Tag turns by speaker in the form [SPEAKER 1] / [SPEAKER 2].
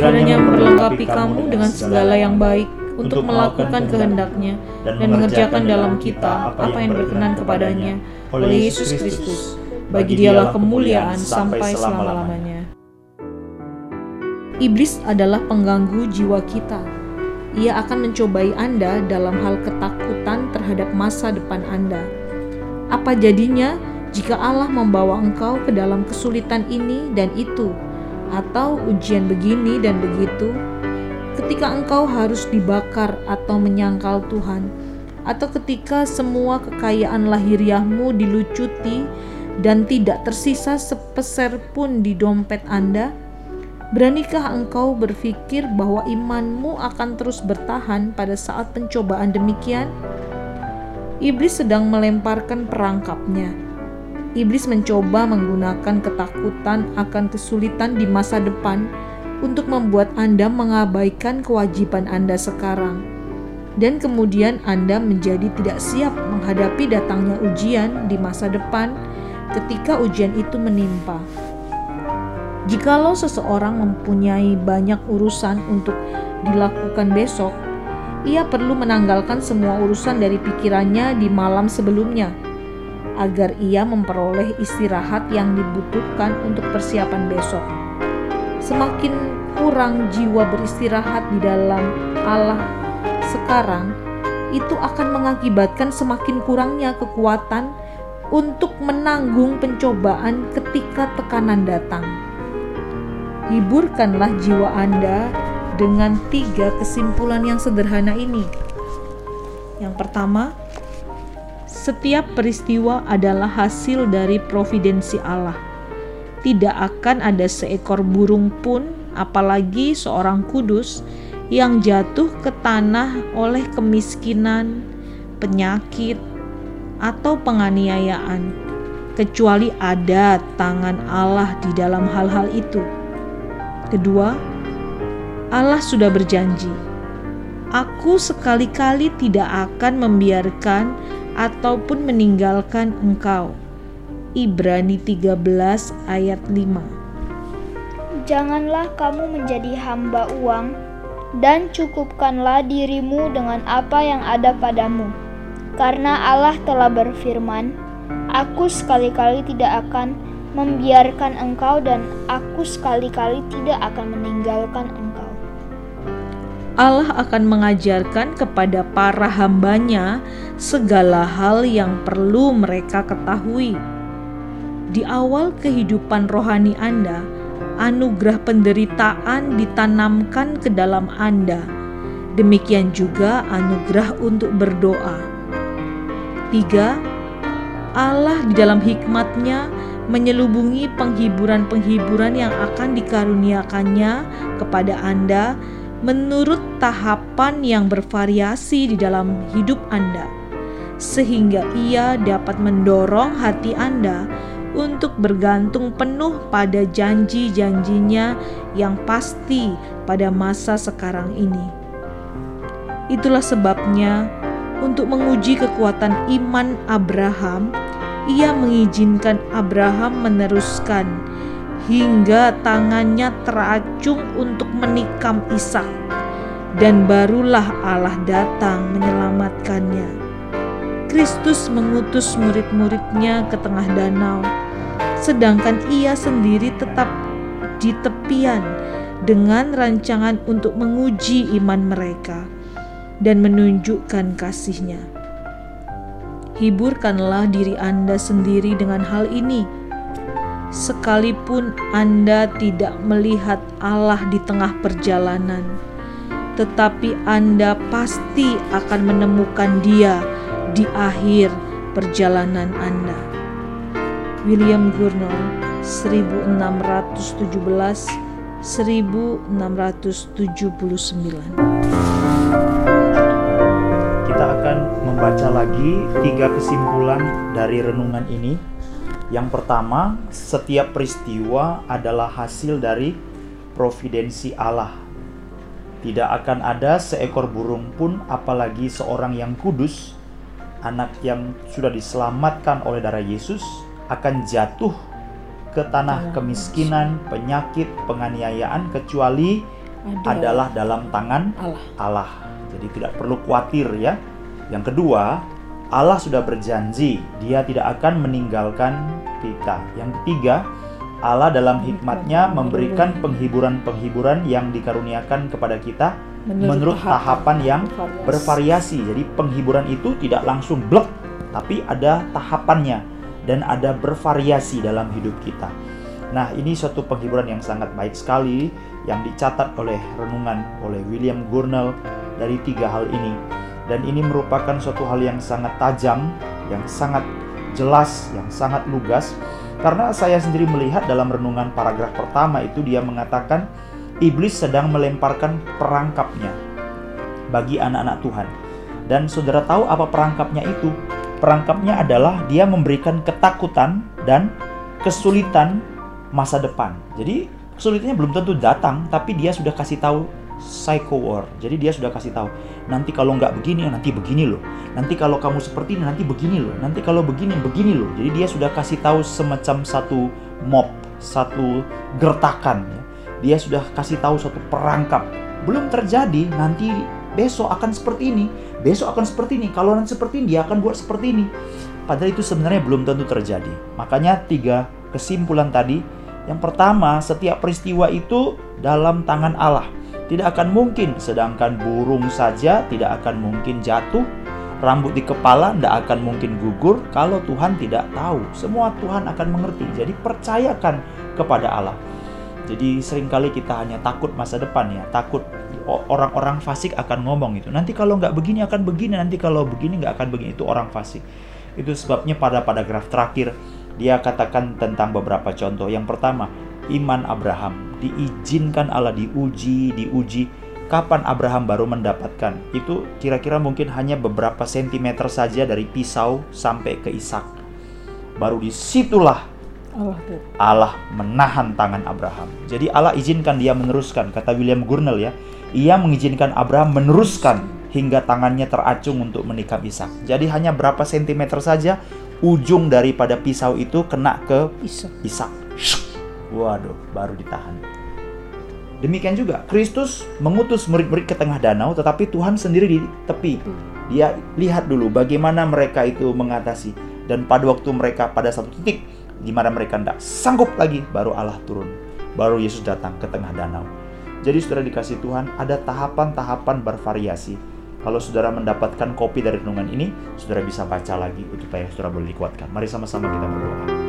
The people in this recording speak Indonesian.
[SPEAKER 1] kiranya memperlengkapi kamu dengan segala yang baik untuk melakukan kehendaknya dan mengerjakan dalam kita apa yang berkenan kepadanya oleh Yesus Kristus. Bagi dialah kemuliaan sampai selama-lamanya. Iblis adalah pengganggu jiwa kita. Ia akan mencobai Anda dalam hal ketakutan terhadap masa depan Anda. Apa jadinya jika Allah membawa engkau ke dalam kesulitan ini dan itu, atau ujian begini dan begitu? Ketika engkau harus dibakar atau menyangkal Tuhan, atau ketika semua kekayaan lahiriahmu dilucuti dan tidak tersisa sepeser pun di dompet Anda? Beranikah engkau berpikir bahwa imanmu akan terus bertahan pada saat pencobaan demikian? Iblis sedang melemparkan perangkapnya. Iblis mencoba menggunakan ketakutan akan kesulitan di masa depan untuk membuat Anda mengabaikan kewajiban Anda sekarang, dan kemudian Anda menjadi tidak siap menghadapi datangnya ujian di masa depan ketika ujian itu menimpa. Jikalau seseorang mempunyai banyak urusan untuk dilakukan besok, ia perlu menanggalkan semua urusan dari pikirannya di malam sebelumnya, agar ia memperoleh istirahat yang dibutuhkan untuk persiapan besok. Semakin kurang jiwa beristirahat di dalam Allah sekarang, itu akan mengakibatkan semakin kurangnya kekuatan untuk menanggung pencobaan ketika tekanan datang. Hiburkanlah jiwa Anda dengan tiga kesimpulan yang sederhana ini. Yang pertama, setiap peristiwa adalah hasil dari providensi Allah. Tidak akan ada seekor burung pun, apalagi seorang kudus, yang jatuh ke tanah oleh kemiskinan, penyakit, atau penganiayaan, kecuali ada tangan Allah di dalam hal-hal itu. Kedua, Allah sudah berjanji, "Aku sekali-kali tidak akan membiarkan ataupun meninggalkan engkau." Ibrani 13 ayat 5.
[SPEAKER 2] Janganlah kamu menjadi hamba uang dan cukupkanlah dirimu dengan apa yang ada padamu karena Allah telah berfirman, Aku sekali-kali tidak akan membiarkan engkau dan aku sekali-kali tidak akan meninggalkan engkau.
[SPEAKER 1] Allah akan mengajarkan kepada para hambanya segala hal yang perlu mereka ketahui. Di awal kehidupan rohani Anda, anugerah penderitaan ditanamkan ke dalam Anda. Demikian juga anugerah untuk berdoa. Tiga, Allah di dalam hikmatnya menyelubungi penghiburan-penghiburan yang akan dikaruniakannya kepada Anda menurut tahapan yang bervariasi di dalam hidup Anda, sehingga ia dapat mendorong hati Anda untuk bergantung penuh pada janji-janjinya yang pasti pada masa sekarang ini. Itulah sebabnya untuk menguji kekuatan iman Abraham, ia mengizinkan Abraham meneruskan hingga tangannya teracung untuk menikam Ishak dan barulah Allah datang menyelamatkannya. Kristus mengutus murid-muridnya ke tengah danau, sedangkan ia sendiri tetap di tepian dengan rancangan untuk menguji iman mereka dan menunjukkan kasihnya. Hiburkanlah diri Anda sendiri dengan hal ini. Sekalipun Anda tidak melihat Allah di tengah perjalanan, tetapi Anda pasti akan menemukan Dia di akhir perjalanan Anda. William Gurnall 1617 1679
[SPEAKER 3] membaca lagi tiga kesimpulan dari renungan ini. Yang pertama, setiap peristiwa adalah hasil dari providensi Allah. Tidak akan ada seekor burung pun, apalagi seorang yang kudus, anak yang sudah diselamatkan oleh darah Yesus, akan jatuh ke tanah kemiskinan, penyakit, penganiayaan, kecuali
[SPEAKER 1] Ada.
[SPEAKER 3] adalah dalam tangan
[SPEAKER 1] Allah.
[SPEAKER 3] Allah. Jadi tidak perlu khawatir ya. Yang kedua, Allah sudah berjanji dia tidak akan meninggalkan kita. Yang ketiga, Allah dalam hikmatnya memberikan penghiburan-penghiburan yang dikaruniakan kepada kita menurut tahapan yang bervariasi. Jadi penghiburan itu tidak langsung blek, tapi ada tahapannya dan ada bervariasi dalam hidup kita. Nah, ini suatu penghiburan yang sangat baik sekali yang dicatat oleh renungan oleh William Gurnall dari tiga hal ini. Dan ini merupakan suatu hal yang sangat tajam, yang sangat jelas, yang sangat lugas. Karena saya sendiri melihat dalam renungan paragraf pertama itu dia mengatakan iblis sedang melemparkan perangkapnya bagi anak-anak Tuhan. Dan saudara tahu apa perangkapnya itu? Perangkapnya adalah dia memberikan ketakutan dan kesulitan masa depan. Jadi kesulitannya belum tentu datang, tapi dia sudah kasih tahu psycho war. Jadi dia sudah kasih tahu, nanti kalau nggak begini, nanti begini loh. Nanti kalau kamu seperti ini, nanti begini loh. Nanti kalau begini, begini loh. Jadi dia sudah kasih tahu semacam satu mob, satu gertakan. ya. Dia sudah kasih tahu satu perangkap. Belum terjadi, nanti besok akan seperti ini. Besok akan seperti ini. Kalau nanti seperti ini, dia akan buat seperti ini. Padahal itu sebenarnya belum tentu terjadi. Makanya tiga kesimpulan tadi. Yang pertama, setiap peristiwa itu dalam tangan Allah. Tidak akan mungkin, sedangkan burung saja tidak akan mungkin jatuh, rambut di kepala tidak akan mungkin gugur kalau Tuhan tidak tahu. Semua Tuhan akan mengerti. Jadi percayakan kepada Allah. Jadi sering kali kita hanya takut masa depan ya, takut orang-orang fasik akan ngomong itu. Nanti kalau nggak begini akan begini, nanti kalau begini nggak akan begini. Itu orang fasik. Itu sebabnya pada paragraf terakhir dia katakan tentang beberapa contoh. Yang pertama, iman Abraham diizinkan Allah diuji, diuji. Kapan Abraham baru mendapatkan? Itu kira-kira mungkin hanya beberapa sentimeter saja dari pisau sampai ke Ishak. Baru di
[SPEAKER 1] situlah Allah.
[SPEAKER 3] Allah menahan tangan Abraham. Jadi Allah izinkan dia meneruskan, kata William Gurnall ya. Ia mengizinkan Abraham meneruskan hingga tangannya teracung untuk menikam Ishak. Jadi hanya berapa sentimeter saja ujung daripada pisau itu kena ke
[SPEAKER 1] Isa.
[SPEAKER 3] Ishak. Waduh, baru ditahan. Demikian juga Kristus mengutus murid-murid ke tengah danau tetapi Tuhan sendiri di tepi. Dia lihat dulu bagaimana mereka itu mengatasi dan pada waktu mereka pada satu titik di mana mereka tidak sanggup lagi baru Allah turun. Baru Yesus datang ke tengah danau. Jadi saudara dikasih Tuhan ada tahapan-tahapan bervariasi. Kalau saudara mendapatkan kopi dari renungan ini, saudara bisa baca lagi supaya saudara boleh dikuatkan. Mari sama-sama kita berdoa.